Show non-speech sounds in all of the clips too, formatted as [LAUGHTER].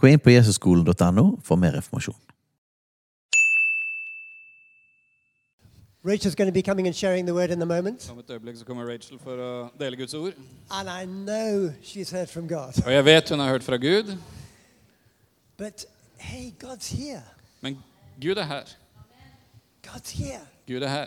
Gå inn på jesusskolen.no for mer informasjon. Rachel's going to be coming and sharing the word in the moment. Om et øyeblikk så kommer Rachel for å dele Guds ord. And I know she's heard from God. Og jeg vet hun har hørt fra Gud, But hey, God's here. men Gud er her. God's here. Gud er her.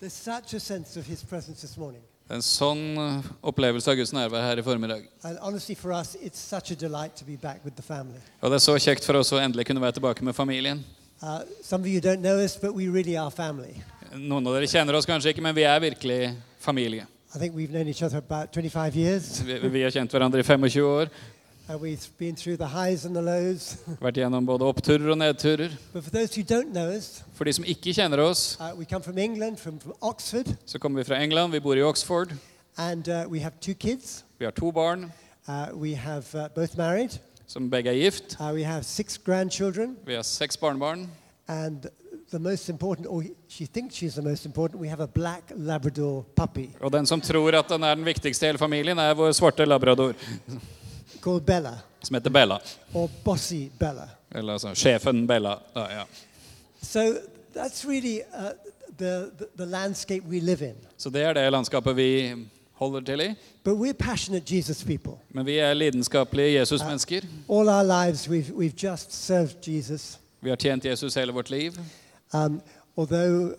There's such a sense of his presence this morning. En sånn opplevelse av Guds nærvær her i formiddag. Honestly, for us, it's such a delight to be back with the family. Og det er så kjekt for oss å endelig kunne være tilbake med familien. Uh, some of you don't know us, really. Noen av dere kjenner oss kanskje ikke, men vi er virkelig familie. I think we've known each other about 25 years. Vi, vi har kjent hverandre i 25 år, And we've been through the highs and the lows. [LAUGHS] vært gjennom både oppturer og nedturer. but for those who don't know us, For de som ikke kjenner oss, uh, we come from England, from, from Oxford, så kommer vi fra England, vi bor i Oxford. and uh, we have two kids. Vi har to barn Uh, we have uh, both married. som begge er gift. Uh, we have six grandchildren. Vi har seks barnebarn. And the most important, or she thinks she's the most important, we have a black Labrador puppy Og den som tror at den er den viktigste i hele familien, er vår svarte labrador, [LAUGHS] Bella, som heter Bella. or Bossy Bella. Eller altså sjefen Bella. Da, ja. So that's really uh, the, the, the landscape we live in. Så det er det landskapet vi holder til i. But we're passionate Jesus people. Men vi er lidenskapelige Jesus-mennesker. All our lives, we've, we've just served Jesus. Vi har tjent Jesus hele vårt liv. Um, although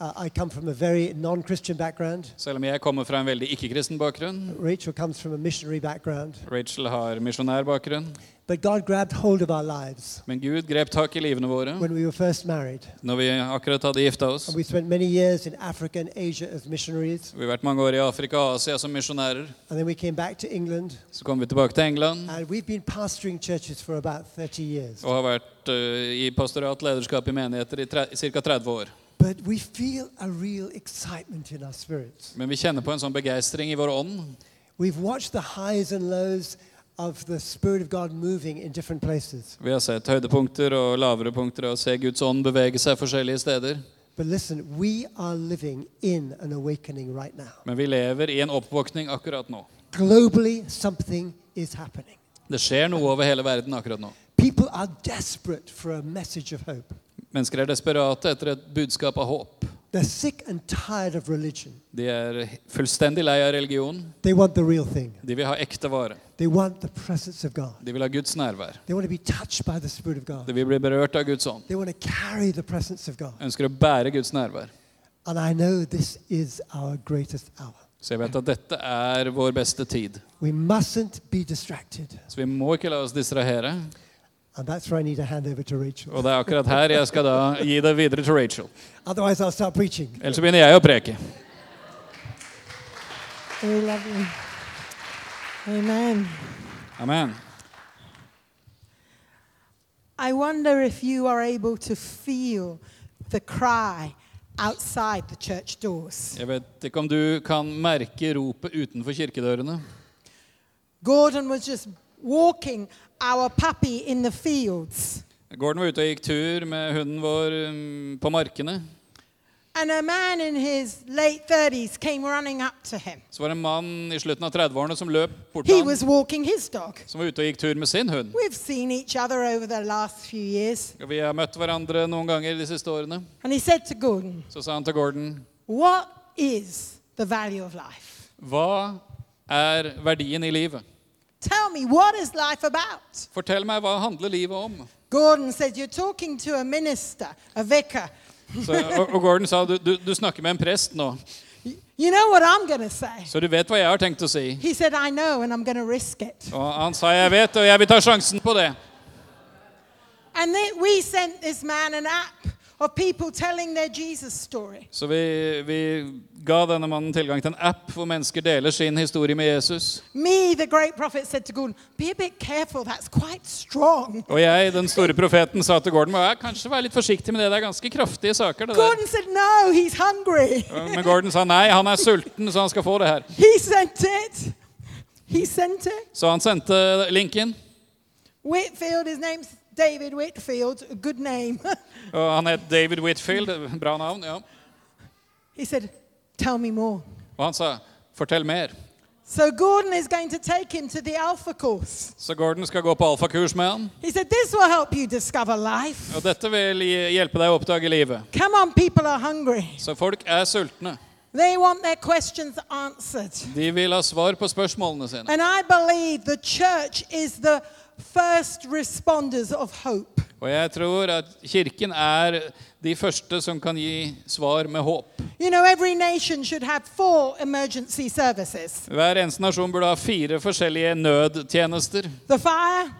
uh, I come from a very non Christian background, Selv om jeg kommer fra en veldig ikke-kristen bakgrunn. Rachel comes from a missionary background. Rachel har misjonær bakgrunn. But God grabbed hold of our lives Men Gud grep tak i livene våre when we were first married. når vi akkurat hadde gifta oss. And we spent many years in Africa and Asia as missionaries. Vi har vært mange år i Afrika og Asia som misjonærer. And then we came back to England. Så kom vi tilbake til England And we've been pastoring churches for about 30 years. og har vært eh, i pastorat lederskap i menigheter i ca. 30 år. But we feel a real excitement in our spirits. Men vi kjenner på en sånn begeistring i vår ånd. We've watched the highs and lows of the Spirit of God moving in different places. Vi har sett høydepunkter og lavere punkter og se Guds ånd bevege seg forskjellige steder. But listen, we are living in an awakening right now. Men vi lever i en oppvåkning akkurat nå. Globally, something is happening. Det skjer noe over hele verden akkurat nå. People are desperate for a message of hope. Mennesker er desperate etter et budskap av håp. De er fullstendig lei av religion. De vil ha ekte vare. De vil ha Guds nærvær. De vil bli berørt av Guds ånd. God. Ønsker å bære Guds nærvær. Så jeg vet at dette er vår beste tid. Så vi må ikke la oss distrahere. Og det er akkurat her jeg skal da gi det videre til Rachel. Otherwise, I'll start preaching. Ellers så begynner jeg å preke. Amen. Amen. I wonder if you are able to feel the cry outside the church doors. Jeg vet ikke om du kan merke ropet utenfor kirkedørene. Gordon was just walking our puppy in the fields, Gordon var ute og gikk tur med hunden vår um, på markene. and a man in his late 30s came running up to him. Så var det en mann i slutten av 30-årene som løp bort He til was ham, walking his dog. som var ute og gikk tur med sin hund. We've seen each other over the last few years. Og Vi har møtt hverandre noen ganger de siste årene. And he said to Gordon, Så sa han til Gordon, What is the value of life? hva er verdien i livet? Tell me, what is life about? Fortell meg, hva handler livet om? Gordon said, You're talking to a minister, a vicar. Så, og, og Gordon sa, du, du, du snakker med en prest nå, You know what I'm gonna say? så du vet hva jeg har tenkt å si. He said, I know, and I'm gonna risk it. Og han sa, jeg vet, og jeg vil ta sjansen på det. And then we sent this man an app of people telling their Jesus story. Så vi, vi ga denne mannen tilgang til en app hvor mennesker deler sin historie med Jesus. Me, the great prophet, said to Gordon, Be a bit careful, that's quite strong. Og jeg, den store profeten, sa til Gordon «Ja, kanskje vær litt forsiktig med det. Det er ganske kraftige saker. det der. Gordon said, No, he's hungry. Men Gordon sa nei, han er sulten, så han skal få det her. He sent it. He sent it. Så han sendte linken. Whitfield, his name's David Whitfield, good name. [LAUGHS] Og han het David Whitfield. Bra navn. ja. he said, Tell me more. Og han sa 'fortell mer'. So Gordon is going to take him to the Alpha course. Så Gordon skal gå på alfakurs med han. He said, This will help you discover life. Og dette vil hjelpe deg å oppdage livet. Come on, people are hungry. Så folk er sultne. They want their questions answered. De vil ha svar på spørsmålene sine. And I believe the church is the first responders of hope. Og jeg tror at kirken er de første som kan gi svar med håp. You know, every nation should have four emergency services Hver eneste nasjon burde ha fire forskjellige nødtjenester. the fire,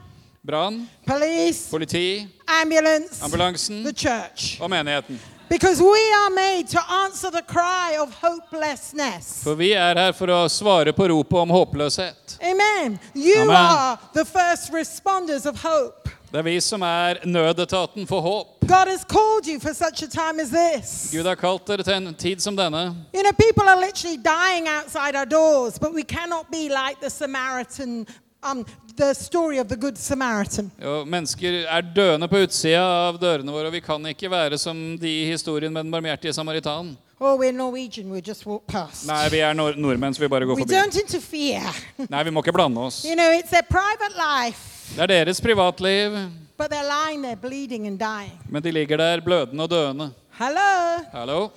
Brann, police, politi, ambulance, ambulansen the church. og menigheten. Because we are made to answer the cry of hopelessness. For vi er her for å svare på ropet om håpløshet. Amen. You Amen. are the first responders of hope. Det er vi som er nødetaten for håp. God has called you for such a time as this. Gud har kalt dere til en tid som denne. You know, people are literally dying outside our doors, but we cannot be like the Samaritan, um, the story of the Good Samaritan. Og mennesker er døende på utsida av dørene våre, og vi kan ikke være som de i historien med den barmhjertige samaritan. Oh, we're Norwegian, we just walk past. Nei, vi er nord nordmenn, så vi bare går We forbi. don't interfere. Nei, vi må ikke blande oss. You know, it's their private life, Det er deres privatliv, but they're lying there bleeding and dying. men de ligger der blødende og døende. Hello, Hallo?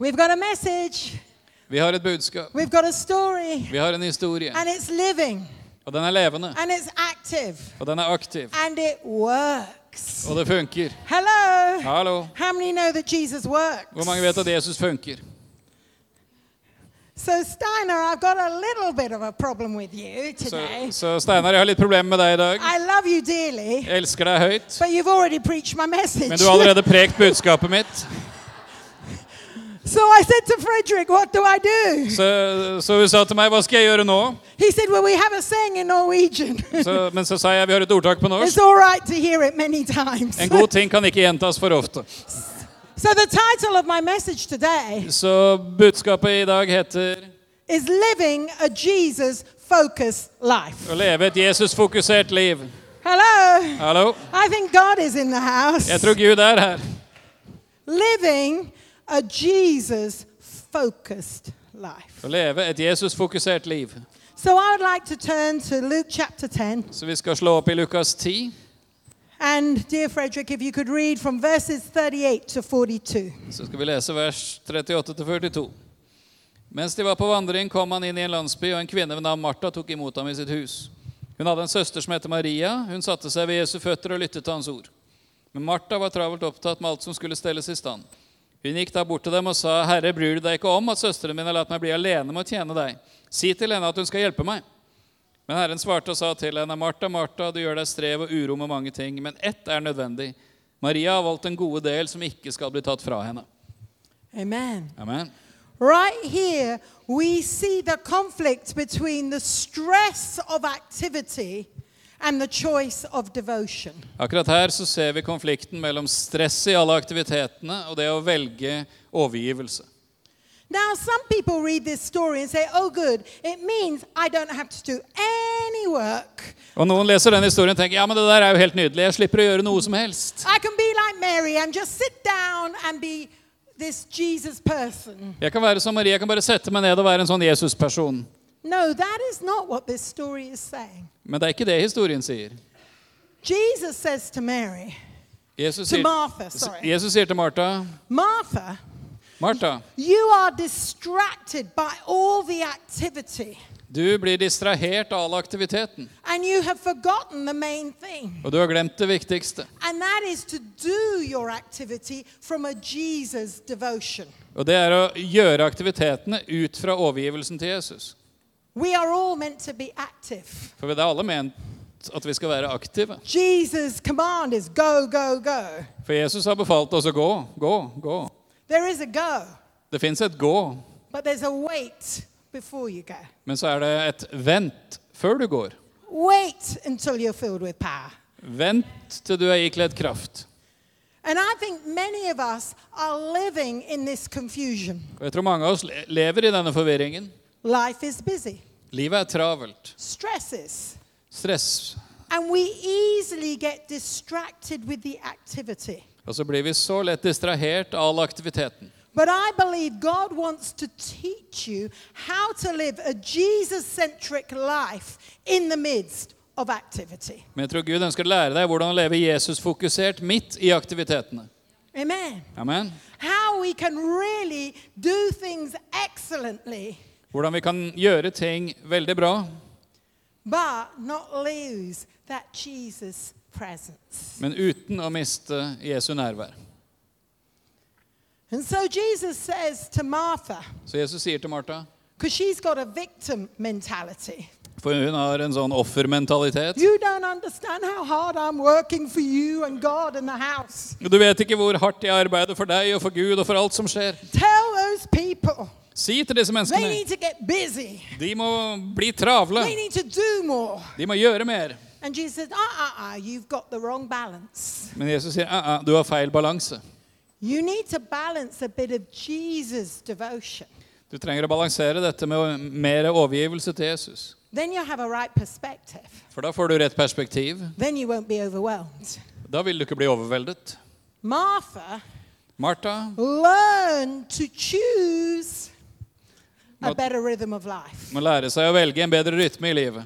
we've got a message, Vi har et budskap. we've got a story, Vi har en historie. and it's living, Og den er levende. and it's active, Og den er aktiv. and it works. Og det funker. Hello, Hallo? how many know that Jesus works? Hvor mange vet at Jesus funker? So, Steiner, I've got a little bit of a problem with you Så, today. så Steinar, jeg har litt problemer med deg i dag. I love you dearly, Jeg elsker deg høyt, but you've already preached my message. men du har allerede prekt budskapet mitt. So I said to Frederick, What do I do? Så, så hun sa til meg, hva skal jeg gjøre nå? He said, Well, we have a saying in Norwegian. [LAUGHS] Så, men så sa jeg, vi har et ordtak på it's norsk. all right to hear it many times. En god [LAUGHS] ting kan ikke gjentas for ofte. so, the title of my message today Så budskapet i dag heter is Living a Jesus Focused Life. å leve et Jesus-fokusert liv. Hello. Hallo? I think God is in the house. Jeg tror Gud er her. Living a Jesus focused life. Å leve et Jesus-fokusert liv. So, I would like to turn to Luke chapter 10. Så vi skal slå opp i Lukas 10. And, dear Frederick, if you could read from verses 38 to 42. Så skal vi lese vers 38 til 42. Mens de var på vandring, kom han inn i en landsby, og en kvinne ved navn Martha tok imot ham i sitt hus. Hun hadde en søster som het Maria. Hun satte seg ved Jesu føtter og lyttet til hans ord. Men Martha var travelt opptatt med alt som skulle stelles i stand. Hun gikk da bort til dem og sa, 'Herre, bryr du deg ikke om at søsteren min har latt meg bli alene med å tjene deg?' 'Si til henne at hun skal hjelpe meg.' Men Herren svarte og sa til henne, 'Martha, Martha, du gjør deg strev og uro med mange ting, men ett er nødvendig.' 'Maria har valgt en gode del som ikke skal bli tatt fra henne.' Amen. Amen. Right here, we see the conflict between the stress of activity and the choice of devotion. Akkurat her så ser vi konflikten mellom stress i alle aktivitetene og det å velge overgivelse. Now, some people read this story and say, oh, good, it means I don't have to do any work. Og Noen leser den historien og tenker ja, men det der er jo helt nydelig. Jeg slipper å gjøre noe som helst. I can be like Mary and just sit down and be this Jesus person. Jeg kan være som Maria, jeg kan bare sette meg ned og være en sånn Jesus-person. No, that is not what this story is saying. Men det er ikke det historien sier. Jesus says to Mary, Jesus to sier, Martha, sorry, Jesus sier til Martha, Martha, Martha, you are distracted by all the activity du blir distrahert av all aktiviteten. and you have forgotten the main thing. Og du har glemt det viktigste. And that is to do your activity from a Jesus devotion. Og det er å gjøre aktivitetene ut fra overgivelsen til Jesus. We are all meant to be active. For vi er alle ment at vi skal være aktive. Jesus' command is go, go, go. For Jesus har befalt oss å gå, gå, gå. There is a go, Det fins et gå, but there's a wait before you go. men så er det et vent før du går. Wait until you're filled with power. Vent til du er ikledd kraft. And I think many of us are living in this confusion. Og jeg tror mange av oss lever i denne forvirringen. Life is busy, Livet er travelt. stresses, Stress. and we easily get distracted with the activity. Og så blir vi så lett distrahert av all aktiviteten. But I believe God wants to teach you how to live a Jesus centric life in the midst of activity. Men jeg tror Gud ønsker å lære deg hvordan å leve Jesus-fokusert midt i aktivitetene. Amen. Amen. How we can really do things excellently, Hvordan vi kan gjøre ting veldig bra, men uten å miste Jesu nærvær. And so Jesus says to Martha, Så Jesus sier til Martha, she's got a victim mentality. for hun har en sånn offermentalitet. Du vet ikke hvor hardt jeg arbeider for deg og for Gud og for alt som skjer. Tell those people Si til disse menneskene. De må bli travle. De må gjøre mer. Jesus uh uh uh, the wrong balance. Men Jesus sier ah, ah, du har feil balanse. You need to balance a bit of Jesus devotion. Du trenger å balansere dette med mer overgivelse til Jesus. Right. For da får du rett perspektiv. Da vil du ikke bli overveldet. Martha Martha learn to choose a better rhythm of life. må lære seg å velge en bedre rytme i livet.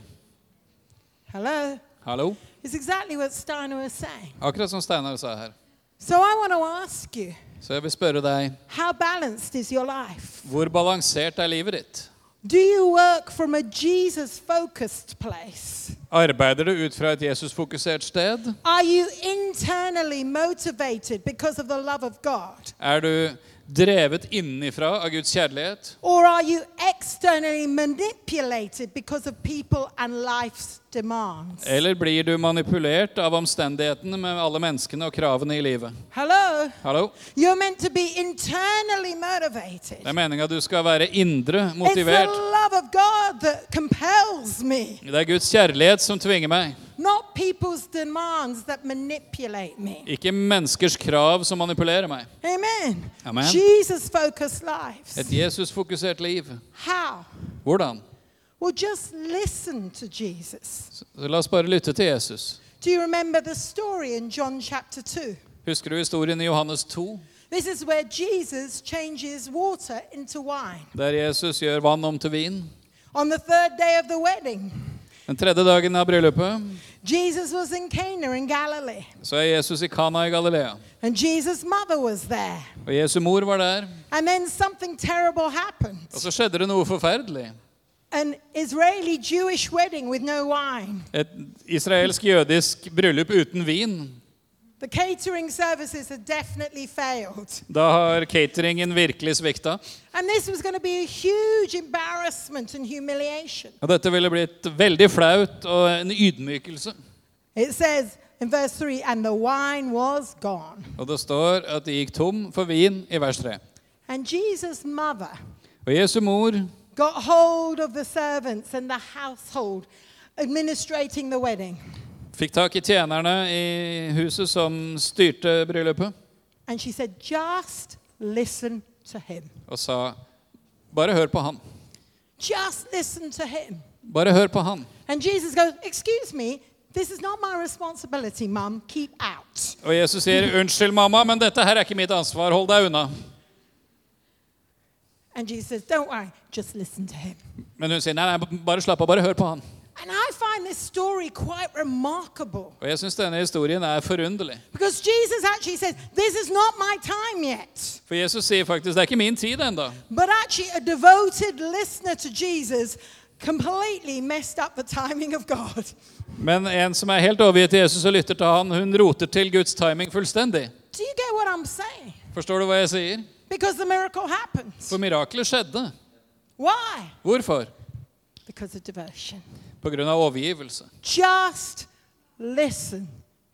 Hello? Hallo? It's exactly what Steiner was saying. Akkurat som Steinar sa her. So I want to ask you Så jeg vil spørre deg, how balanced is your life? hvor balansert er livet ditt? Do you work from a Jesus focused place? Arbeider du ut fra et Jesus-fokusert sted? Are you internally motivated because of the love of God? Er du drevet innenfra av Guds kjærlighet? Or are you externally manipulated because of people and life's demands? Eller blir du manipulert av omstendighetene med alle menneskene og kravene i livet? Hello? Hello. You're meant to be internally motivated. Det er meninga du skal være indre It's the motivert. love of God that compels me, Det er Guds kjærlighet som tvinger meg, not people's demands that manipulate me. ikke menneskers krav som manipulerer meg. Amen. Amen. Jesus focused lives. Et Jesus-fokusert liv. How? Hvordan? Well, just listen to Jesus. Så la oss bare lytte til Jesus. Do you remember the story in John chapter 2? Husker du historien i Johannes 2, This is where Jesus changes water into wine. der Jesus gjør vann om til vin? On the third day of the wedding, Den tredje dagen av bryllupet Jesus was in Cana in Galilee, så er Jesus i Kana i Galilea. and Jesus' mother was there. Og Jesu mor var der. And then something terrible happened Og så skjedde det noe forferdelig. an Israeli Jewish wedding with no wine. Et israelsk-jødisk bryllup uten vin. Da har cateringen virkelig svikta. And this was going to be a huge embarrassment and humiliation. Og dette ville blitt veldig flaut og en ydmykelse. It says in verse 3 and the wine was gone. Og det står at de gikk tom for vin i vers 3. And Jesus' mother Og Jesu mor got hold of the servants and the household administrating the wedding. Fikk tak i tjenerne i huset som styrte bryllupet, And she said, Just listen to him. og sa bare hør på han. Just listen to him. Bare hør på han. And Jesus goes, Excuse me, this is not my responsibility, mum. Keep out. Og Jesus sier unnskyld, mamma, men dette her er ikke mitt ansvar. Hold deg unna. And Jesus says, Don't worry, just listen to him. Men hun sier nei, nei, bare slapp av, bare hør på han. And I find this story quite remarkable Og jeg synes denne historien er forunderlig. because Jesus actually says, This is not my time yet. For Jesus sier faktisk det er ikke min tid enda. But actually, a devoted listener to Jesus completely messed up the timing of God. Men en som er helt overgitt til Jesus og lytter til han, hun roter til Guds timing fullstendig. Do you get what I'm saying? Forstår du hva jeg sier? Because the miracle happens. For miraklet skjedde. Why? Hvorfor? Because of devotion. På grunn av overgivelse. Just listen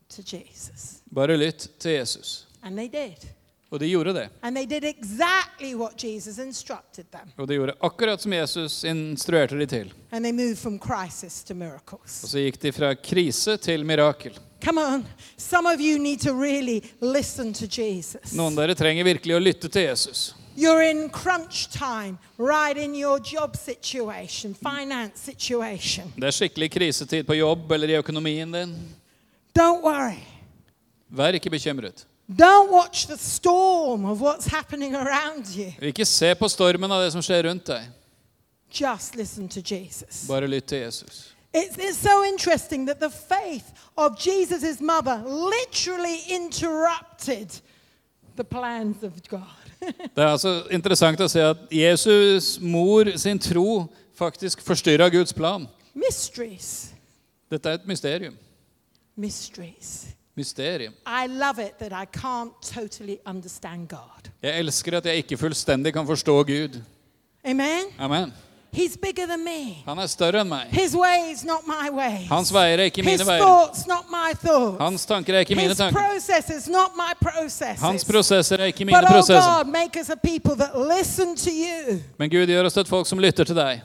to Jesus. Bare lytt til Jesus. And they did. Og de gjorde det. And they did exactly what Jesus instructed them. Og de gjorde akkurat som Jesus instruerte de til. And they moved from crisis to Og så gikk de fra krise til mirakel. Come on. Some of you need to really listen to Jesus. Noen av dere trenger virkelig å lytte til Jesus. You're in crunch time, right in your job situation, finance situation. Det er skikkelig krisetid på jobb eller i økonomien din. Don't worry. Vær ikke bekymret. Don't watch the storm of what's happening around you. Ikke se på stormen av det som skjer rundt deg. Just listen to Jesus. Bare lytt til Jesus. It's, it's so interesting that the faith of Jesus' mother literally interrupted [LAUGHS] Det er altså interessant å se at Jesus' mor sin tro faktisk forstyrra Guds plan. Mysteries. Dette er et mysterium. Mysteries. Mysterium. I love it that I can't totally God. Jeg elsker at jeg ikke fullstendig kan forstå Gud. Amen? Amen. He's bigger than me. Han er større enn meg. His ways, not my ways. Hans veier er ikke His mine veier. thoughts, not my thoughts. Hans tanker er ikke mine His tanker. processes, not my processes. Hans prosesser er ikke mine but oh prosesser. God, make us a people that listen to you Men Gud gjør oss til et folk som lytter til deg.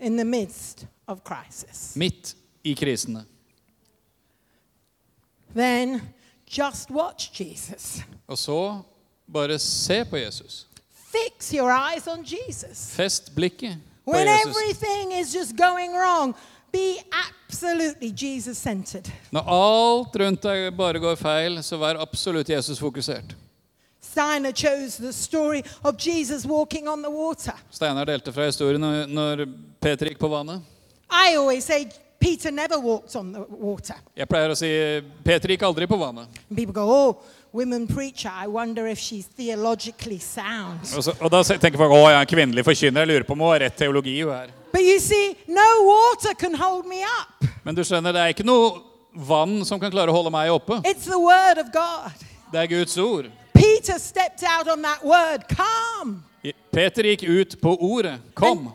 in the midst of crisis. Midt i krisene. Then just watch Jesus. Og så bare se på Jesus. Fix your eyes on Jesus. Fest blikket When everything is just going wrong, be absolutely Jesus centered. Når alt rundt deg bare går feil, så vær absolutt Jesus fokusert. Steiner chose the story of Jesus walking on the water. Steinar delte fra historien når- Peter gikk på vannet. I always say Peter never walked on the water. Jeg pleier å si Peter gikk aldri på vannet. People go, oh, women preacher, I wonder if she's theologically sound. Og, så, og da tenker folk å, jeg er en kvinnelig forkynner. Jeg lurer på om hun har rett teologi. hun her. But you see, no water can hold me up. Men du skjønner, det er ikke noe vann som kan klare å holde meg oppe. It's the word of God. Det er Guds ord. Peter stepped out on that word, come. Peter gikk ut på ordet. Kom.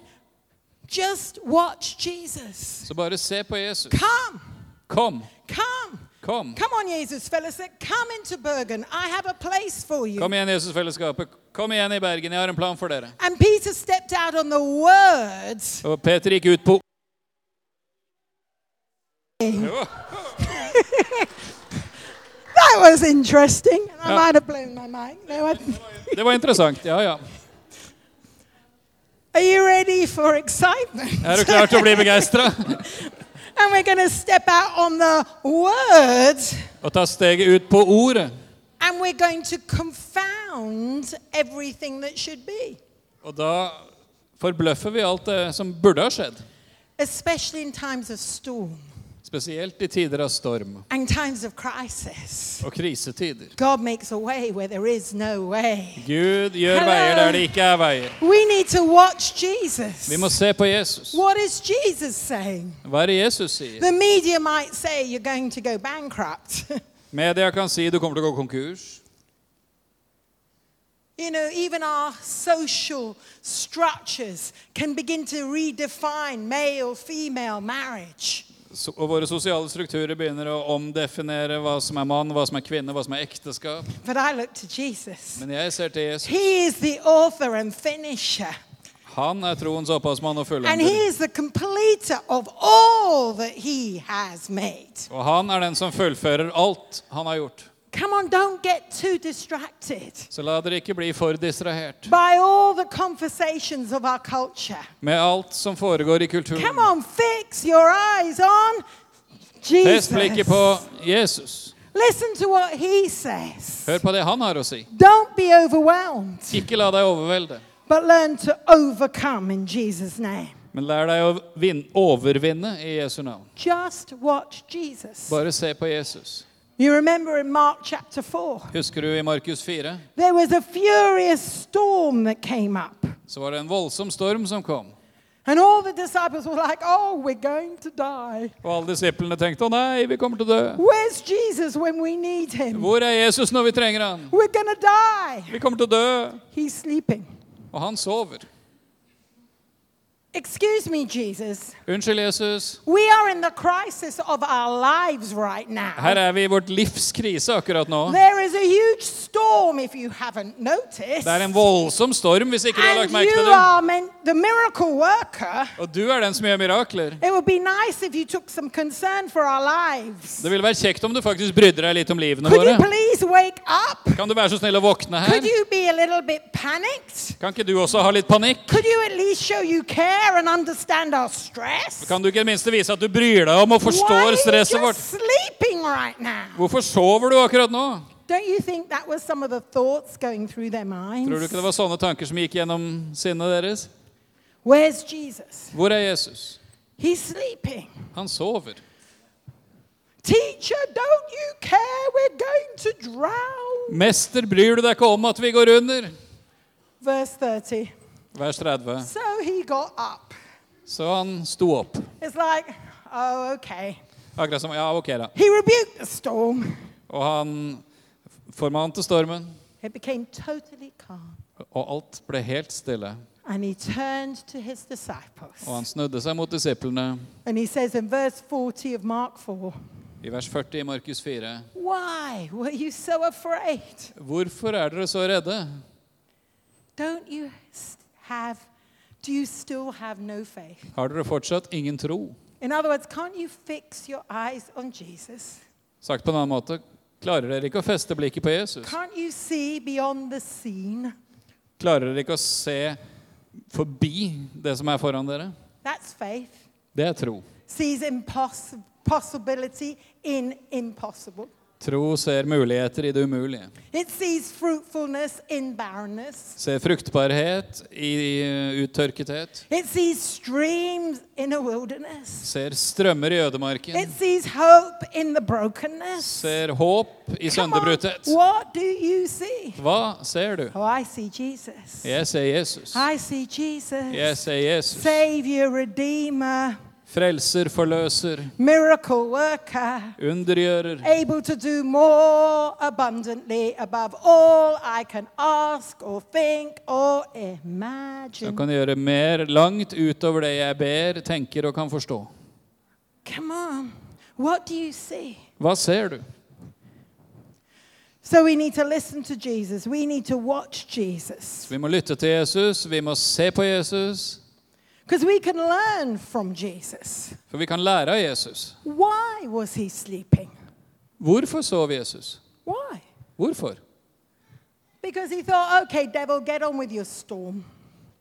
Just watch Jesus. Så bare se på Jesus. Come, Kom. come. Kom. Come on, Jesus, fellowship. Come into Bergen. I have a place for you. Kom igjen, Jesusfellesskapet. Kom igjen i Bergen. Jeg har en plan for dere. And Peter stepped out on the words. Og Peter gikk ut på [LAUGHS] That was interesting. I ja. might have blown my mind. No, I- Det var interessant. Ja, ja. Are you ready for excitement? Er du klar til å bli begeistra? [LAUGHS] And we're going to step out on the word. Og ta steget ut på ordet. and we're going to confound everything that should be, Og da forbløffer vi alt det som burde ha skjedd. especially in times of storm Spesielt i tider av storm and times of crisis. og krisetider. God makes a way where there is no way. Gud Hello. veier der det ikke er veier. We need to watch Jesus. Vi må se på Jesus. What is Jesus saying? Hva er det Jesus sier? The media might say you're going to go bankrupt. [LAUGHS] Media kan si du kommer til å gå konkurs. you know, even our social structures can begin to redefine male female marriage. Og våre sosiale strukturer begynner å omdefinere hva som er mann, hva som er kvinne, hva som er ekteskap. Men jeg ser til Jesus. He is the author and finisher. Han er troens opphavsmann og fullender. Og han er den som fullfører alt han har gjort. Come on, don't get too distracted Så la dere ikke bli for distrahert by all the conversations of our culture. med alt som foregår i kulturen. Come on, fix your eyes on Fest blikket Jesus. på Jesus. Listen to what he says. Hør på det han har å si. Don't be overwhelmed, Ikke la deg overvelde, but learn to overcome in Jesus' name. men lær deg å vin overvinne i Jesu navn. Just watch Jesus. Bare se på Jesus. You remember in Mark chapter 4, Husker du i Markus 4? there was a furious storm that came up. Så var det en voldsom storm som kom. And all the disciples were like, oh, we're going to die. Og alle disiplene tenkte å nei, vi kommer til å dø. Where's Jesus when we need him? Hvor er Jesus når vi trenger han? We're going to die. Vi kommer til å dø. He's sleeping. Og han sover. Excuse me, Jesus. Unnskyld, Jesus. We are in the crisis of our lives right now. Her er vi i vårt livs krise akkurat nå. There is a huge storm, if you haven't noticed. Det er en voldsom storm, hvis ikke du har lagt merke you til det. are meant, the miracle worker. Og du er den som gjør mirakler. It would be nice if you took some concern for our lives. Det ville være kjekt om du faktisk brydde deg litt om livene Could you våre. please wake up? Kan du være så snill å våkne Could her? you be a little bit panicked? Kan ikke du også ha litt panikk? Could you at least show you care and understand our stress? Kan du ikke i det minste vise at du bryr deg om og forstår stresset vårt? right? Hvorfor sover du akkurat nå? Don't you think that was some of the thoughts going through their minds? Tror du ikke det var sånne tanker som gikk gjennom sinnet deres? Where's Jesus? Hvor er Jesus? He's sleeping. Han sover. Teacher, don't you care? We're going to drown. Mester, bryr du deg ikke om at vi går under? Verse 30. Vers 30. So he got up. Så han sto opp. It's like, oh, okay. Akkurat som Ja, ok, da. He rebuked the storm. Og han formante stormen, It became totally calm. og alt ble helt stille. And he turned to his disciples. Og han snudde seg mot disiplene. And he says in verse 40 of Mark 4, I vers 40 i Markus 4. Why were you so afraid? Hvorfor er dere så redde? Don't you s- have, do you still have no faith? Har dere fortsatt ingen tro? In other words, can't you fix your eyes on Jesus? Sagt på en annen måte, klarer dere ikke å feste blikket på Jesus? Can't you see beyond the scene? Klarer dere ikke å se forbi det som er foran dere? That's faith. Det er tro. Sees impossibility in impossible. Tro ser muligheter i det umulige. It sees fruitfulness in barrenness. Ser fruktbarhet i eh, uttørkethet. It sees streams in a wilderness. Ser strømmer i ødemarken. It sees hope in the brokenness. Ser håp i Come. What do you see? Hva ser du? Oh, I see Jesus. Jeg ser Jesus. I see Jesus. Jeg ser Jesus. Savior, Redeemer, Frelser, forløser, miracle worker, undergjører. able to do more abundantly above all I can ask or think or imagine. Jeg kan gjøre mer langt utover det jeg ber, tenker og kan forstå. Come on. What do you see? Hva ser du? So we need to listen to Jesus. We need to watch Jesus. Vi må lytte til Jesus, vi må se på Jesus, Because we can learn from Jesus. for vi kan lære av Jesus. Why was he sleeping? Hvorfor sov Jesus? Why? Hvorfor? Because he thought, okay, devil, get on with your storm.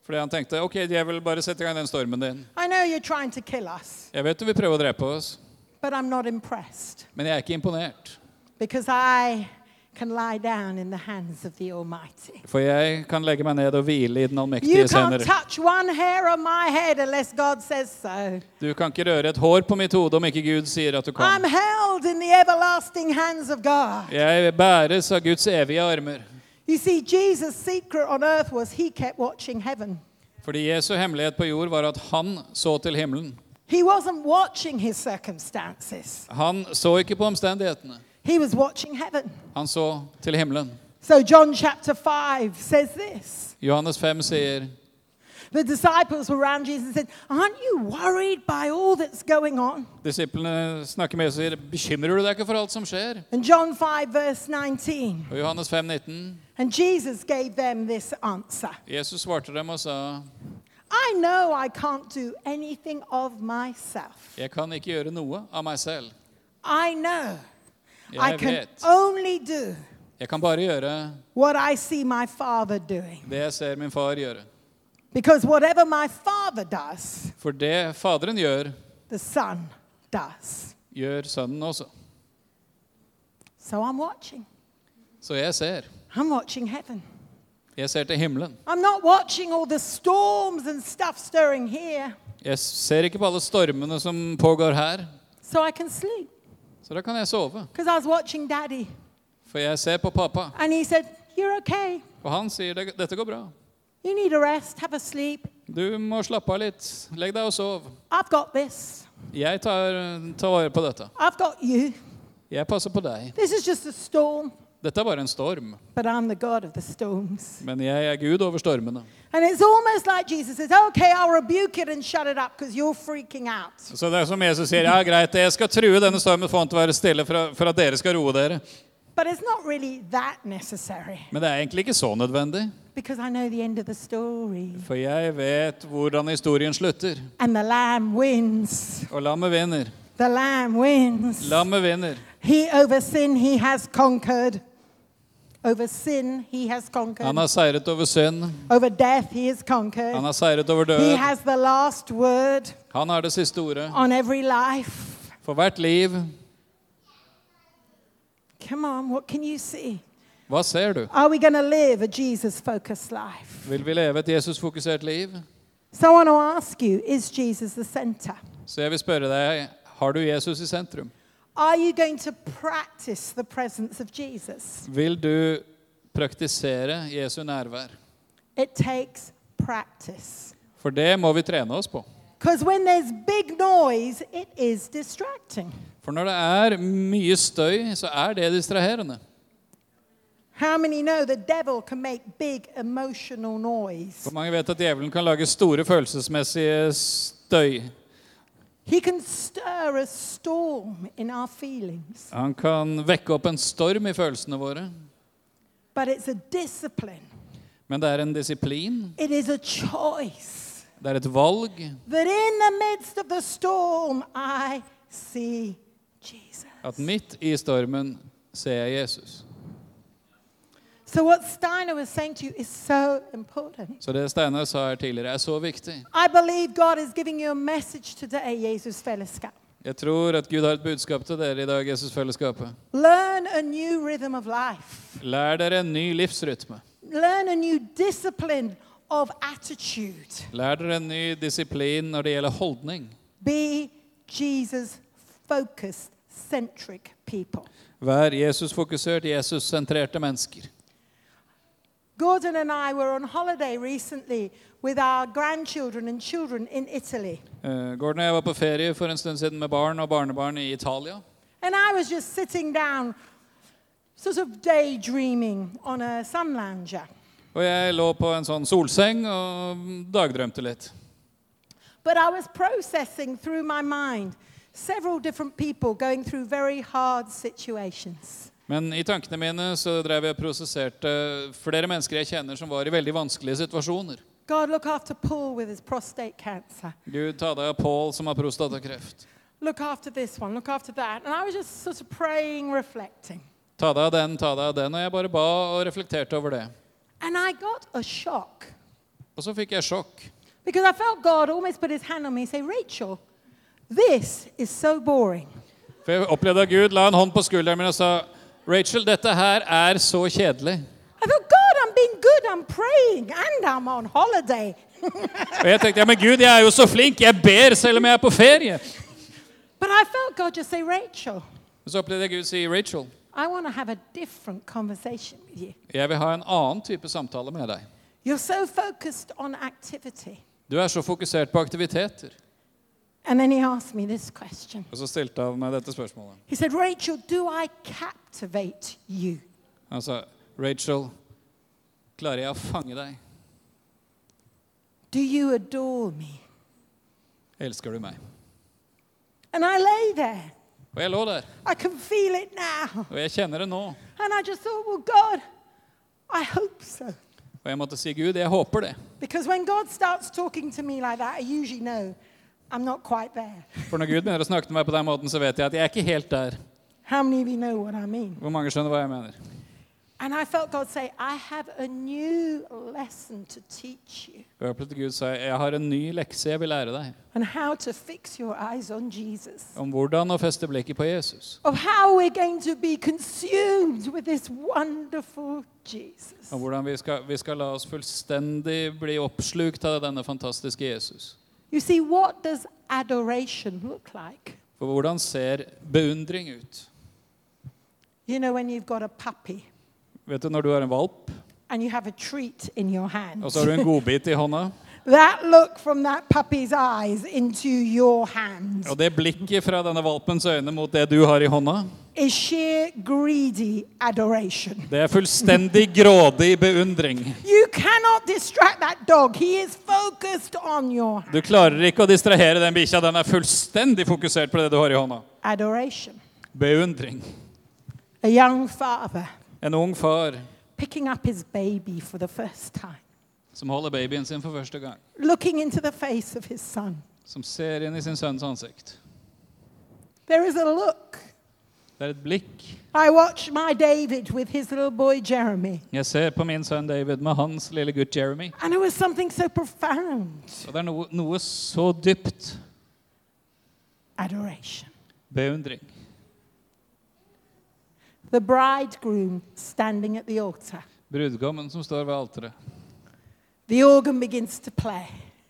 Fordi han tenkte ok, djevel, bare sette i gang den stormen din. I know you're trying to kill us, Jeg vet du vil prøve å drepe oss, but I'm not impressed men jeg er ikke imponert. because I can lie down in the hands of the Almighty. For jeg kan legge meg ned og hvile i den allmektiges hender. touch one hair on my head unless God says so. Du kan ikke røre et hår på mitt hode om ikke Gud sier at du I'm kan. held in the everlasting hands of God. Jeg bæres av Guds evige armer. You see, Jesus' secret on earth was he kept watching heaven. Fordi Jesu hemmelighet på jord var at han så til himmelen. He wasn't watching his circumstances, Han så ikke på omstendighetene. He was watching heaven. Han så til himmelen. So, John chapter 5 says this. Johannes 5 sier The disciples were around Jesus and said, Aren't you worried by all that's going on? Disiplene snakker med seg og sier Bekymrer du deg ikke for alt som skjer? And John 5, verse 19. Og Johannes 5, 19, And Jesus gave them this answer Jesus svarte dem og sa I know I can't do anything of myself. Jeg kan ikke gjøre noe av meg selv. I know I Jeg can vet. only do Jeg kan bare gjøre what I see my Father doing. det jeg ser min far gjøre. Because whatever my Father does, For det Faderen gjør, the Son does. gjør Sønnen også. So I'm watching. Så jeg ser. I'm watching heaven. Jeg ser til himmelen. I'm not watching all the storms and stuff stirring here Jeg ser ikke på alle stormene som pågår her, so I can sleep. Så da kan jeg sove. Because I was watching Daddy. For jeg ser på pappa, And he said, You're okay. og han sier "Det- dette går bra. You need a rest. Have a sleep. Du må slappe av litt. Legg deg og sov. I've got this. Jeg tar, tar vare på dette. I've got you. Jeg passer på deg. This is just a storm. Dette er bare en storm, but I'm the God of the storms. men jeg er Gud over stormene. Like says, okay, up. Så det er som Jesus sier, ja greit, jeg skal true denne stormen for den til å være stille for, for at dere skal roe dere. But it's not really that necessary Men det er egentlig ikke så nødvendig, because I know the end of the story. for jeg vet hvordan historien slutter. And the lamb wins. Og lammet vinner. The lamb wins. Lammet vinner. He over sin he has conquered. Over sin he has conquered. Han har seiret over synd. Over death he has conquered. Han har seiret over He død. has the last word Han har det siste ordet. on every life. For hvert liv. Come on, what can you see? Hva ser du? Are we going to live a Jesus life? Vil vi leve et Jesus-fokusert liv? So I want to ask you is Jesus the center? Så jeg vil spørre deg, har du Jesus i sentrum? Are you going to practice the presence of Jesus? Vil du praktisere Jesu nærvær? It takes practice. For det må vi trene oss på. Because when there's big noise, it is distracting. For når det er mye støy, så er det distraherende. How many know the devil can make big emotional noise? For mange vet at djevelen kan lage store følelsesmessige støy. Han kan vekke opp en storm i følelsene våre. but it's a discipline. Men det er en disiplin. It is a choice Det er et valg. that in the midst of the storm, I see Jesus. At midt i stormen ser jeg Jesus. So, what Steiner was saying to you is so important. Så det Steinar sa her tidligere, er så viktig. I believe God is giving you a message today, Jesus Fellowship. Jeg tror at Gud har et budskap til dere i dag, Jesusfellesskapet. Learn a new rhythm of life, Lær dere en ny livsrytme. learn a new discipline of attitude. Lær dere en ny disiplin når det gjelder holdning. Be Jesus focused, centric people. Vær Jesus-fokusert, Jesus-sentrerte mennesker. Gordon and I were on holiday recently with our grandchildren and children in Italy. Eh, Gordon og jeg var på ferie for en stund siden med barn og barnebarn i Italia. And I was just sitting down, sort of daydreaming on a sun lounger. Og jeg lå på en sånn solseng og dagdrømte litt. But I was processing through my mind several different people going through very hard situations. Men i tankene mine så drev jeg og prosesserte flere mennesker jeg kjenner som var i veldig vanskelige situasjoner. God, look after Paul with his prostate cancer. Gud, ta deg av Paul som har prostatakreft. Look after this one, look after that. And I was just sort of praying, reflecting. Ta deg av den, ta deg av den. Og jeg bare ba og reflekterte over det. And I got a shock Og så fikk jeg sjokk. because I felt God almost put his hand on me and say, Rachel, this is so boring. For jeg opplevde at Gud la en hånd på skulderen min og sa Rachel, dette her er så kjedelig. I thought, God, I'm being good, I'm praying, and I'm on holiday. Og jeg tenkte ja, men Gud, jeg er jo så flink. Jeg ber selv om jeg er på ferie. But I felt God just say, Rachel, så opplevde jeg Gud si Rachel, I want to have a different conversation with you. jeg vil ha en annen type samtale med deg. You're so focused on activity. Du er så fokusert på aktiviteter. And then he asked me this question. Og så stilte han meg dette spørsmålet. He said, Rachel, do I captivate you? Han sa, Rachel, klarer jeg å fange deg? Do you adore me? Elsker du meg? And I lay there. Og jeg lå der, I can feel it now. og jeg kjenner det nå. And I just thought, well, God, I hope so. Og jeg måtte si, Gud, jeg håper det. Because when God starts talking to me like that, I usually know I'm not quite there. For når Gud begynner å snakke til meg på den måten, så vet jeg at jeg er ikke helt der. How many of you know what I mean? Hvor mange skjønner hva jeg mener? And I felt God say, I have a new lesson to teach you Og jeg opplevde Gud sa, jeg har en ny lekse jeg vil lære deg. on how to fix your eyes on Jesus. Om hvordan å feste blikket på Jesus. Of how we're going to be consumed with this wonderful Jesus. Om hvordan vi skal, vi skal la oss fullstendig bli oppslukt av denne fantastiske Jesus. You see, what does adoration look like? For hvordan ser beundring ut? You know, when you've got a puppy Vet du når du har en valp, and you have a treat in your hand, og så har du en godbit i hånda, [LAUGHS] that look from that puppy's eyes into your hands og det blikket fra denne valpens øyne mot det du har i hånda, is sheer greedy adoration. Det er fullstendig grådig beundring. You cannot distract that dog. He is focused on your Du klarer ikke å distrahere den bikkja. Den er fullstendig fokusert på det du har i hånda. adoration. Beundring. A young father En ung far picking up his baby for the first time, som holder babyen sin for første gang. looking into the face of his son. Som ser inn i sin sønns ansikt. There is a look. Det er et blikk. I watch my David with his little boy Jeg ser på min sønn David med hans lille gutt Jeremy. and it was something so Og det er noe, noe så dypt. adoration. Beundring. The bridegroom standing at the altar. Brudgommen som står ved alteret. The organ begins to play,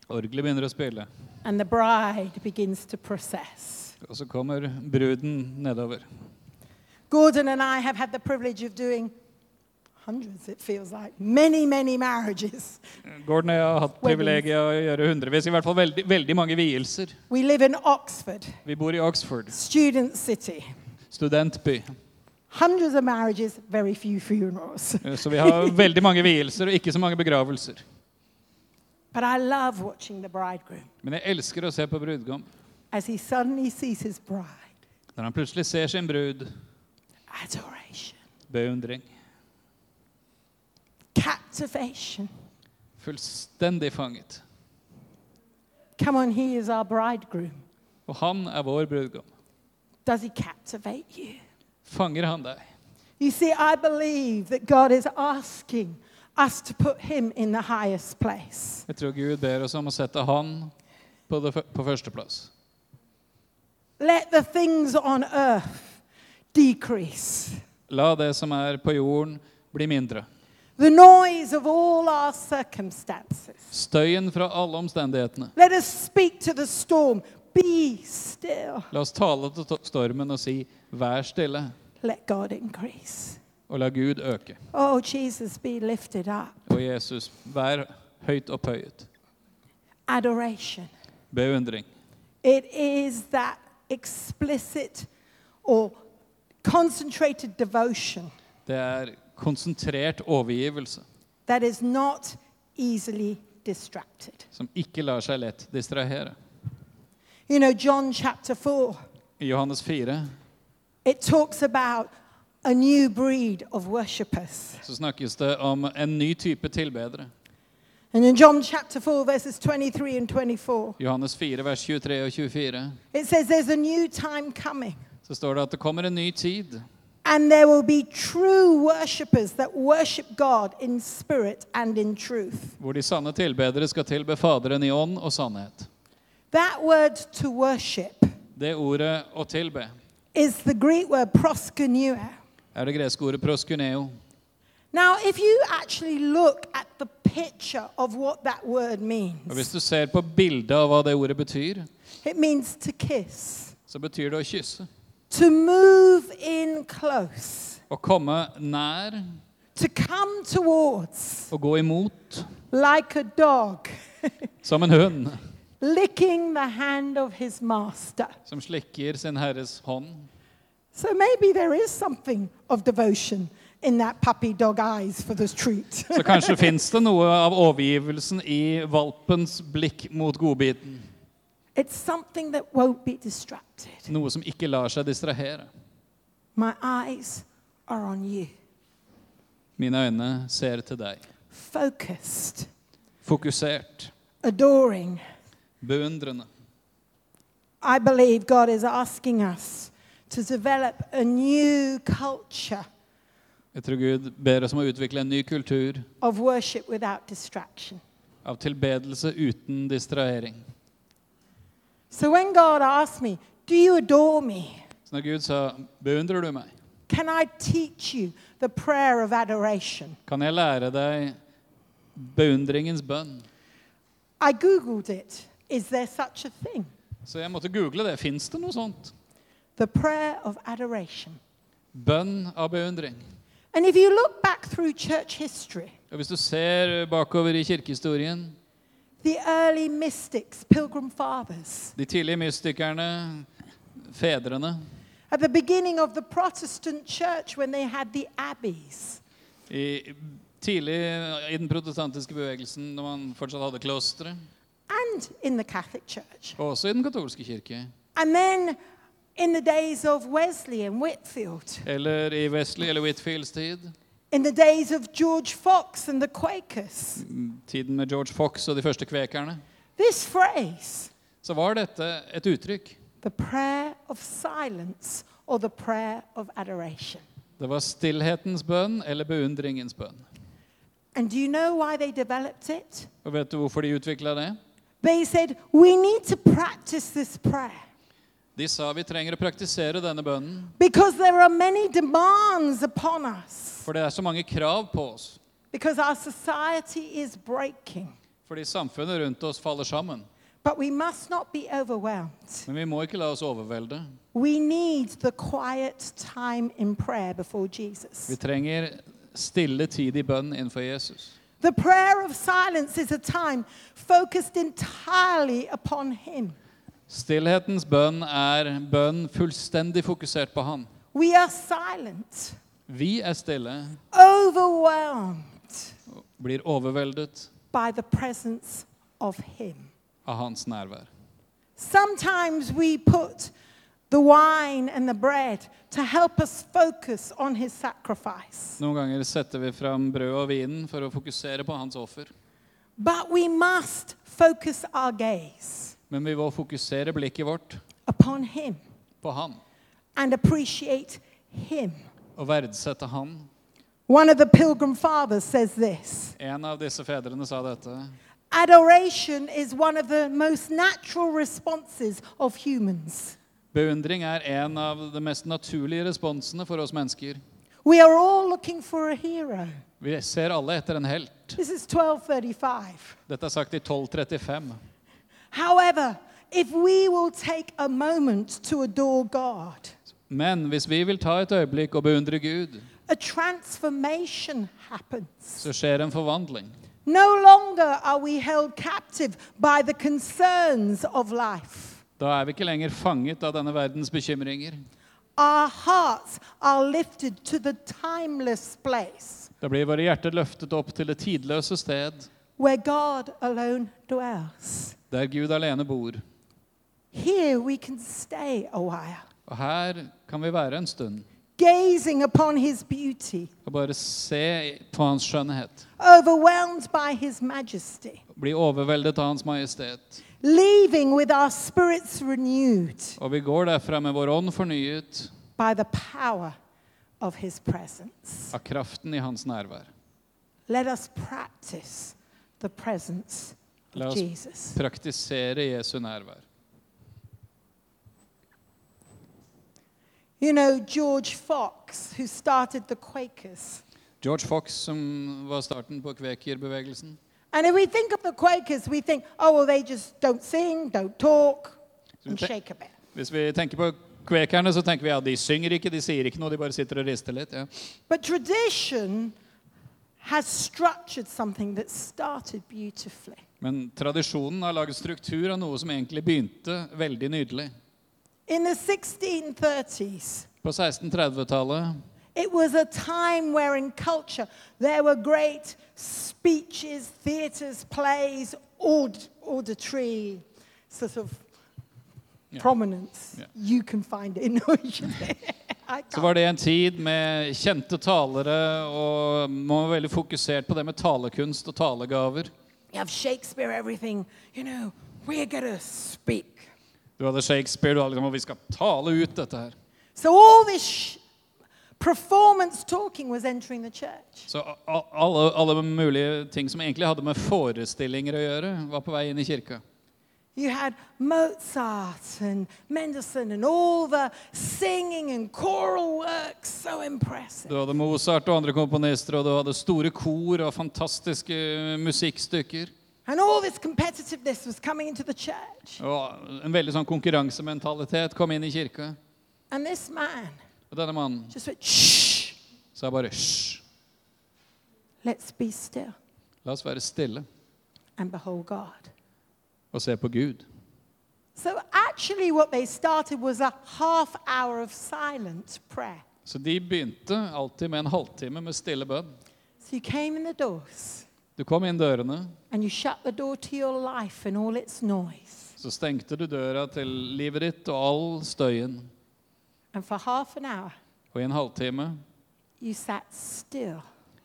Orgelet begynner å spille. and the bride begins to process. Og så kommer bruden nedover. Gordon and I have had the privilege of doing hundreds, it feels like, many, many marriages. Gordon og jeg har hatt privilegiet å gjøre hundrevis, i hvert fall veldig, veldig mange vielser. We live in Oxford, Vi bor i Oxford, student city. studentby. Hundreds of marriages, very few funerals. Så vi har [LAUGHS] veldig mange vielser og ikke så mange begravelser. But I love watching the bridegroom Men jeg elsker å se på brudgom. as he suddenly sees his bride. Når han plutselig ser sin brud, Adoration, beundring. captivation. Fullstendig fanget. Come on, he is our bridegroom. Og han er vår brudgom. Does he captivate you? Fanger han deg? You see, I believe that God is asking us to put him in the highest place. Jeg tror Gud ber oss om å sette han på, det, på førsteplass. Let the things on earth decrease. La det som er på jorden, bli mindre. The noise of all our circumstances. Støyen fra alle omstendighetene. Let us speak to the storm. Be still. La oss tale til stormen og si 'vær stille', Let God increase. og la Gud øke. Oh, Jesus, be lifted up. Og Jesus, vær høyt opphøyet. Adoration. Beundring. It is that explicit or concentrated devotion Det er konsentrert overgivelse that is not easily distracted. som ikke lar seg lett distrahere. You know, John chapter 4, I Johannes 4 it talks about a new breed of worshippers. så snakkes det om en ny type tilbedere. And in John chapter 4, verses 23 and 24, Johannes 4, vers 23 og 24 it says there's a new time coming, så står det at det kommer en ny tid. and there will be true worshippers that worship God in spirit and in truth. Hvor de sanne tilbedere skal tilbe Faderen i ånd og sannhet. That word to worship Det ordet å tilbe is the Greek word proskuneo. er det greske ordet proskuneo. Now, if you actually look at the picture of what that word Og hvis means, du ser på bildet av hva det ordet betyr, it means to kiss, så betyr det å kysse. To move in close, Å komme nær to come towards, Å gå imot like a dog [LAUGHS] som en hund licking the hand of his master. som slikker sin herres hånd. So maybe there is something of devotion in that puppy dog eyes for this treat. Så kanskje finns det noe av overgivelsen i valpens blikk mot godbiten. It's something that won't be distracted. Noe som ikke lar seg distrahere. My eyes are on you, Mine øyne ser til deg. focused, Fokusert. adoring. Beundrende. I believe God is asking us to develop a new culture Jeg tror Gud ber oss om å utvikle en ny kultur of worship without distraction. av tilbedelse uten distrahering. So when God asked me, Do you adore me? Så når Gud sa 'Beundrer du meg?' Can I teach you the prayer of adoration? Kan jeg lære deg beundringens bønn? I Googled it. Is there such a thing? Så jeg måtte google det. Fins det noe sånt? The prayer of adoration. Bønn av beundring. And if you look back through church history, Og Hvis du ser bakover i kirkehistorien, the early mystics, pilgrim fathers, de tidlige mystikerne, fedrene, At the beginning of the Protestant church, when they had the abbeys, I, tidlig i den protestantiske bevegelsen, når man fortsatt hadde klostre, and in the Catholic Church. også i den katolske kirke, And then in the days of Wesley and Whitfield, eller i Wesley eller Whitfields tid, in the days of George Fox and the Quakers, tiden med George Fox og de første kvekerne, this phrase, så var dette et uttrykk. the prayer of silence or the prayer of adoration. Det var stillhetens bønn eller beundringens bønn. And do you know why they developed it? Og vet du hvorfor de utvikla det? They said, we need to practice this prayer De sa vi trenger å praktisere denne bønnen, because there are many demands upon us, for det er så mange krav på oss. because our society is breaking. Fordi samfunnet rundt oss faller sammen. But we must not be overwhelmed. Men vi må ikke la oss overvelde. We need the quiet time in prayer before Vi trenger stille tid i bønn innenfor Jesus. The prayer of silence is a time focused entirely upon Him. Stillhetens bønn er bønn fullstendig fokusert på Han. We are silent, Vi er stille, overwhelmed blir overveldet by the presence of Him. av Hans nærvær. Sometimes we put the wine and the bread to help us focus on His sacrifice. Noen ganger setter vi fram brød og vinen for å fokusere på Hans offer. But we must focus our gaze Men vi må fokusere blikket vårt upon Him på Han and appreciate Him. og verdsette Han. One of the Pilgrim Fathers says this En av disse fedrene sa dette. Adoration is one of the most natural responses of humans. Beundring er en av de mest naturlige responsene for oss mennesker. We are all looking for a hero. Vi ser alle etter en helt. This is 1235. Dette er sagt i 1235. However, if we will take a moment to adore God, Men hvis vi vil ta et øyeblikk og beundre Gud, a transformation happens. så skjer en forvandling. No longer are we held captive by the concerns of life. Da er vi ikke lenger fanget av denne verdens bekymringer. Our hearts are lifted to the timeless place Da blir våre hjerter løftet opp til det tidløse sted, where God alone dwells. der Gud alene bor. Here we can stay a while, Og her kan vi være en stund gazing upon His beauty, og bare se på Hans skjønnhet. overwhelmed by His majesty, Bli overveldet av Hans majestet. leaving with our spirits renewed Og vi går derfra med vår ånd fornyet by the power of His presence. av kraften i Hans nærvær. Let us practice the presence La of Jesus. praktisere Jesu nærvær. You know, George Fox, who started the Quakers. George Fox, som var starten på kvekerbevegelsen. And if we think of the Quakers, we think, oh, well, they just don't sing, don't talk, and shake a bit. Hvis vi tenker på kvekerne, så tenker vi ja, de synger ikke, de sier ikke noe, de bare sitter og rister litt. Ja. But tradition has structured something that started beautifully. Men tradisjonen har laget struktur av noe som egentlig begynte veldig nydelig. In the 1630s, På 1630-tallet it was a time where in culture there were great speeches, theatres, plays, aud- auditory sort of Yeah. prominence. Yeah. You can find it. No, you should- I så var det en tid med kjente talere, og man var veldig fokusert på det med talekunst og talegaver. You have Shakespeare, everything. You know, we're going speak. Du hadde Shakespeare, du hadde liksom, og vi skal tale ut dette her. So all this performance talking was entering the church. Så alle, alle mulige ting som egentlig hadde med forestillinger å gjøre, var på vei inn i kirka. You had Mozart and Mendelssohn and all the singing and choral works. So impressive. Du hadde Mozart og andre komponister, og du hadde store kor og fantastiske musikkstykker. And all this competitiveness was coming into the church. Og en veldig sånn konkurransementalitet kom inn i kirka. And this man Og denne mannen just went, shh, sa bare hysj, let's be still la oss være stille and behold God. Og se på Gud. So, actually, what they started was a half hour of silent prayer. Så de begynte alltid med en halvtime med stille bønn. So, you came in the doors Du kom inn dørene, and you shut the door to your life and all its noise. så stengte du døra til livet ditt og all støyen. And for half an hour, Og i en halvtime you sat still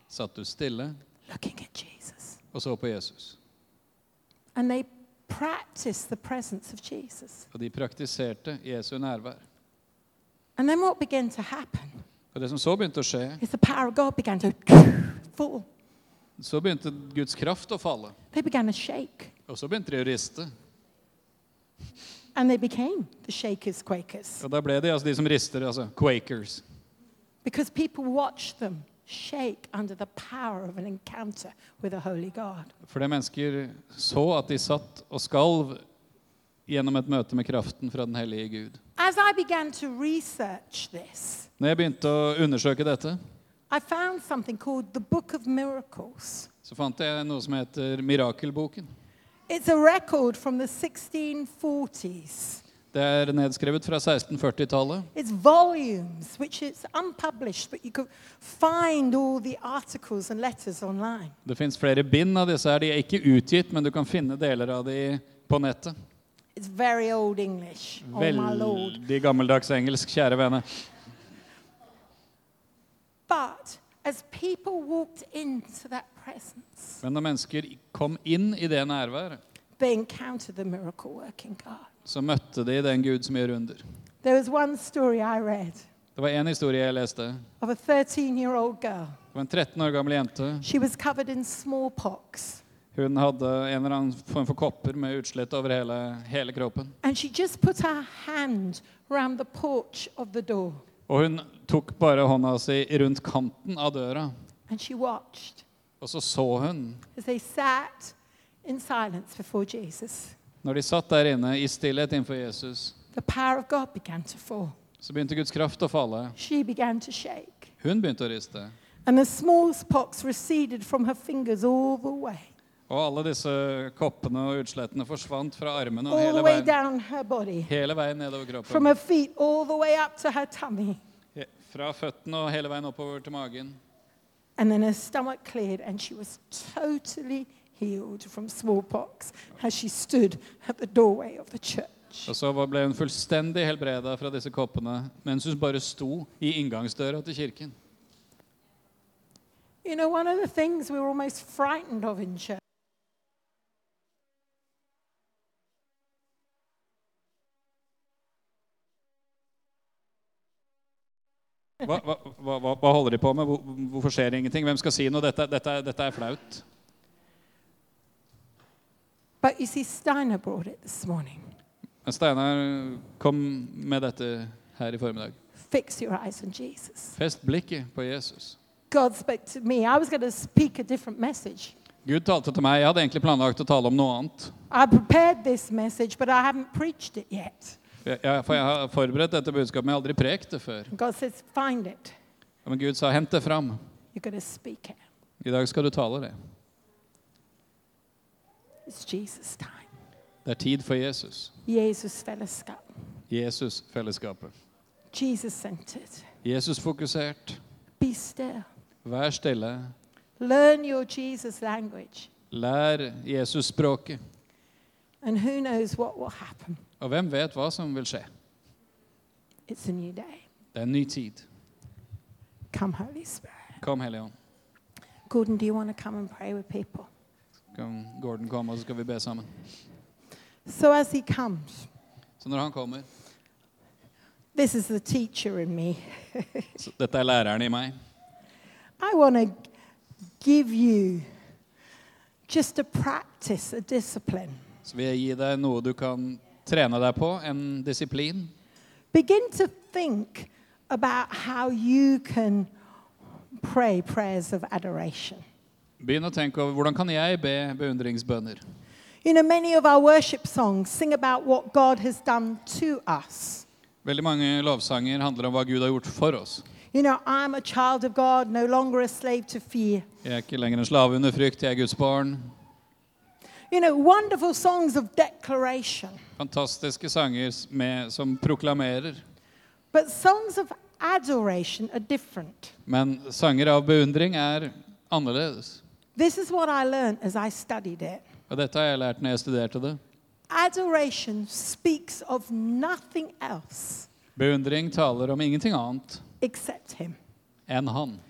satt du stille looking at Jesus. og så på Jesus. And they practiced the presence of Jesus. Og de praktiserte Jesu nærvær. And then what began to happen Og det som så begynte å skje, is the power of God began to [SNIFFS] fall. så begynte Guds kraft å falle. They began to shake. Og så begynte de å riste. And they became the shakers, quakers. Og da ble de altså de som rister, altså quakers. Because people watched them shake under the power of an encounter with a holy God. Fordi mennesker så at de satt og skalv gjennom et møte med kraften fra den hellige Gud. As I began to research this, Når jeg begynte å undersøke dette, I found something called the Book of Miracles. så fant jeg noe som heter Mirakelboken. It's a record from the 1640s. Det er nedskrevet fra 1640-tallet. It's volumes, which is unpublished, but you could find all the articles and letters online. Det fins flere bind av disse. her. De er ikke utgitt, men du kan finne deler av de på nettet. It's very old English. Oh my lord. Veldig gammeldags engelsk, kjære vene. But as people walked into that presence, Men når mennesker kom inn i det nærværet, they encountered the miracle working God. Så møtte de den Gud som gjør under. There was one story I read Det var én historie jeg leste. of a 13 year old girl. Det var en 13 år gammel jente. She was covered in smallpox. Hun hadde en eller annen form for kopper med utslett over hele, hele kroppen. And she just put her hand around the porch of the door Og hun tok bare hånda si rundt kanten av døra. and she watched Og så så hun, as they sat in silence before Jesus. Når de satt der inne i stillhet innenfor Jesus, The power of God began to fall. så begynte Guds kraft å falle. She began to shake. Hun begynte å riste. And the smallpox receded from her fingers all the way, Og alle disse koppene og utslettene forsvant fra armene og hele veien, body, hele veien nedover kroppen. feet all the way up to her tummy. He- Fra føttene og hele veien oppover til magen. And then her stomach cleared, and she was totally healed from smallpox as she stood at the doorway of the church. Og så ble hun fullstendig helbreda fra disse koppene mens hun bare sto i inngangsdøra til kirken. You know, one of the things we were almost frightened of in church Hva, hva, hva, hva- hva holder de på med? Hvorfor skjer det ingenting? Hvem skal si noe? Dette, dette, dette er flaut. But you see, Steiner brought it this morning. Steinar kom med dette her i formiddag. Fix your eyes on Jesus. Fest blikket på Jesus. God spoke to me. I was going to speak a different message. Gud talte til meg. Jeg hadde egentlig planlagt å tale om noe annet. I prepared this message, but I haven't preached it yet. Jeg, jeg, for jeg har forberedt dette budskapet, men jeg har aldri prekt det før. God says, find it. Men Gud sa 'hent det fram'. You're going to speak it. I dag skal du tale det. It's Jesus' time. Det er tid for Jesus. Jesus fellowship. Jesus-fellesskapet. Jesus centered. Jesus-fokusert. Be still. Vær stille. Learn your Jesus language. Lær Jesus-språket. And who knows what will happen? Og hvem vet hva som vil skje? It's a new day. Det er en ny tid. Come, Holy Spirit. Kom, Hellige Ånd. Gordon, do you want to come and pray with people? Kan Gordon komme, og så skal vi be sammen. So as he comes, Så når han kommer this is the teacher in me. [LAUGHS] så Dette er læreren i meg. I want to give you just a practice, a discipline. Så vil jeg gi deg noe du kan trene deg på, en disiplin. Begin to think about how you can pray prayers of adoration. Begynn å tenke over hvordan kan jeg be beundringsbønner. You know, many of our worship songs sing about what God has done to us. Veldig mange lovsanger handler om hva Gud har gjort for oss. You know, I'm a child of God, no longer a slave to fear. Jeg er ikke lenger en slave under frykt, jeg er Guds barn. You know, wonderful songs of declaration. Fantastiske sanger med, som proklamerer. But songs of adoration are different. Men sanger av beundring er annerledes. This is what I learned as I studied it. Og dette har jeg lært når jeg studerte det. Adoration speaks of nothing else Beundring taler om ingenting annet except Him. enn han.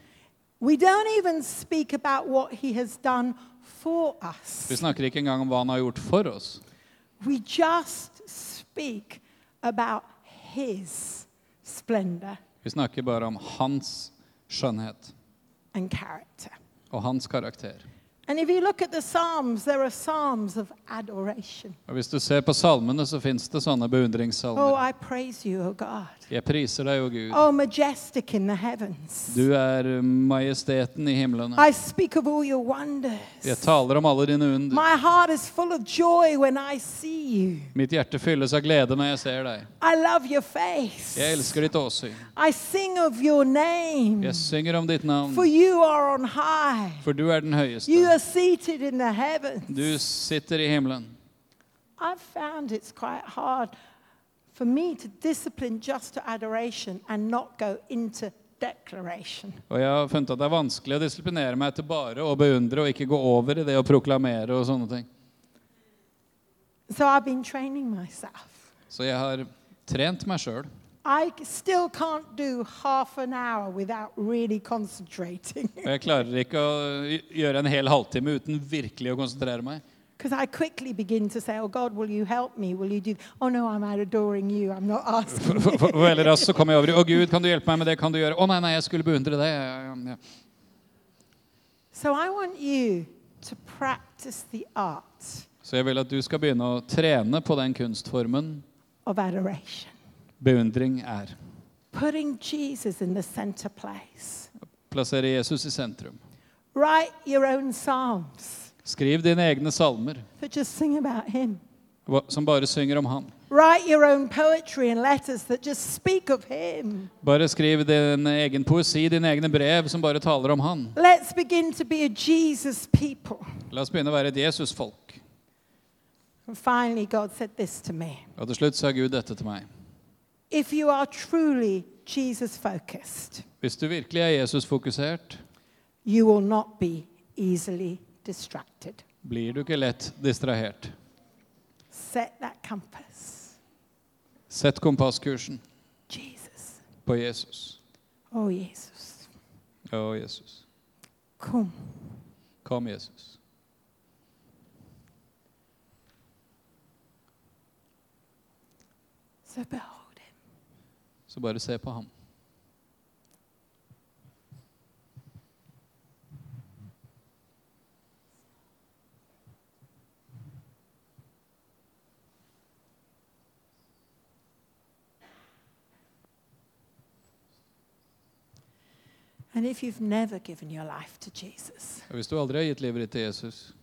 We don't even speak about what He has done for us. Vi snakker ikke engang om hva han har gjort for oss. We just speak about His splendor Vi snakker bare om hans skjønnhet and character. Og hans karakter. And if you look at the Psalms, there are Psalms of adoration. Og Hvis du ser på salmene, så fins det sånne Oh, beundringssalmer. I praise you, O God. Jeg priser deg, o Gud. Oh, majestic in the heavens. Du er majesteten i himlene. I speak of all your wonders. Jeg taler om alle dine under. My heart is full of joy when I see you. Mitt hjerte fylles av glede når jeg ser deg. I love your face. Jeg elsker ditt åsyn. I sing of your name. Jeg synger om ditt navn, For you are on high. for du er den You høyeste. are seated in the heavens. Du sitter i himmelen. I've found it's quite hard for me to discipline just to adoration and not go into declaration. Og jeg har funnet at det er vanskelig å disiplinere meg til bare å beundre og ikke gå over i det å proklamere og sånne ting. So I've been training myself. Så jeg har trent meg sjøl. I still can't do half an hour without really concentrating. Jeg klarer ikke å gjøre en hel halvtime uten virkelig å konsentrere meg. Because I quickly begin to say, Oh God, will you help me? Will you do? Oh no, I'm adoring you. I'm not asking. For, for, for veldig raskt så kommer jeg over i Å, Gud, kan du hjelpe meg med det? Kan du gjøre Å, nei, nei, jeg skulle beundre det. Ja, ja, ja. so I want you to practice the art Så jeg vil at du skal begynne å trene på den kunstformen of adoration, beundring er. putting Jesus in the center place. Plassere Jesus i sentrum. Write your own psalms Skriv dine egne salmer som bare synger om Han. Bare skriv din egen poesi, dine egne brev som bare taler om Han. La oss begynne å være et Jesus-folk. Og til slutt sa Gud dette til meg. Hvis du virkelig er Jesus-fokusert, you will not be easily distracted. blir du ikke lett distrahert. Set that compass. Sett kompasskursen Jesus. på Jesus. Oh, Jesus. Å, Jesus. Kom. Kom, Jesus. So behold him. Så bare se på ham. And if you've never given your life to Jesus, Og hvis du aldri har gitt livet ditt til Jesus,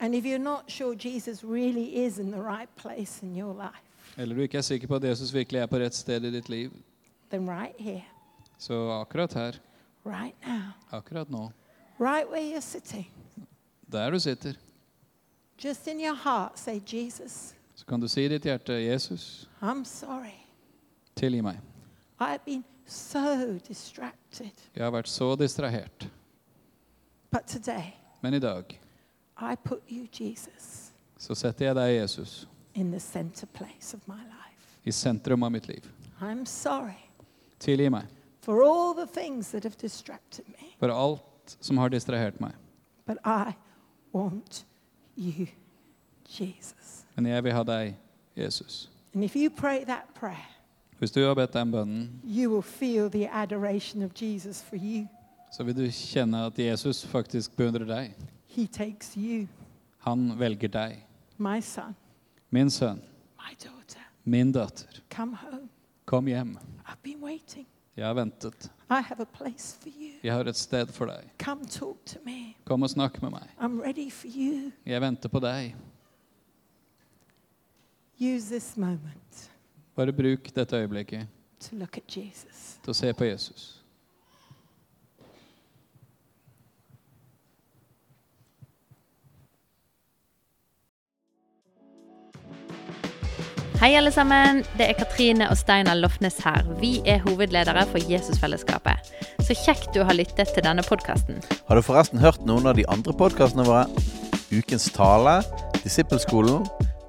and if you're not sure Jesus really is in the right place in your life, eller du ikke er sikker på at Jesus virkelig er på rett sted i ditt liv, then right here, så akkurat her, right now, akkurat nå, right where you're sitting, der du sitter, just in your heart, say, Jesus, så kan du si i ditt hjerte, Jesus, I'm sorry. tilgi meg. I've been so distracted. Jeg har vært så distrahert. But today, Men i dag I put you, Jesus, så setter jeg deg, Jesus, in the center place of my life. i sentrum av mitt liv. I'm sorry Tilgi meg for all the things that have distracted me, for alt som har distrahert meg. but I want you, Jesus. Men jeg vil ha deg, Jesus. And if you pray that prayer, Hvis du har bedt den bønnen, så vil du kjenne at Jesus faktisk beundrer deg. Han velger deg. Min sønn, min datter, kom hjem. Jeg har ventet. Jeg har et sted for deg. Kom og snakk med meg. Jeg venter på deg. Use this moment bare bruk dette øyeblikket til å se på Jesus. Hei, alle sammen. Det er Katrine og Steinar Lofnes her. Vi er hovedledere for Jesusfellesskapet. Så kjekt du har lyttet til denne podkasten. Har du forresten hørt noen av de andre podkastene våre? Ukens tale, Disippelskolen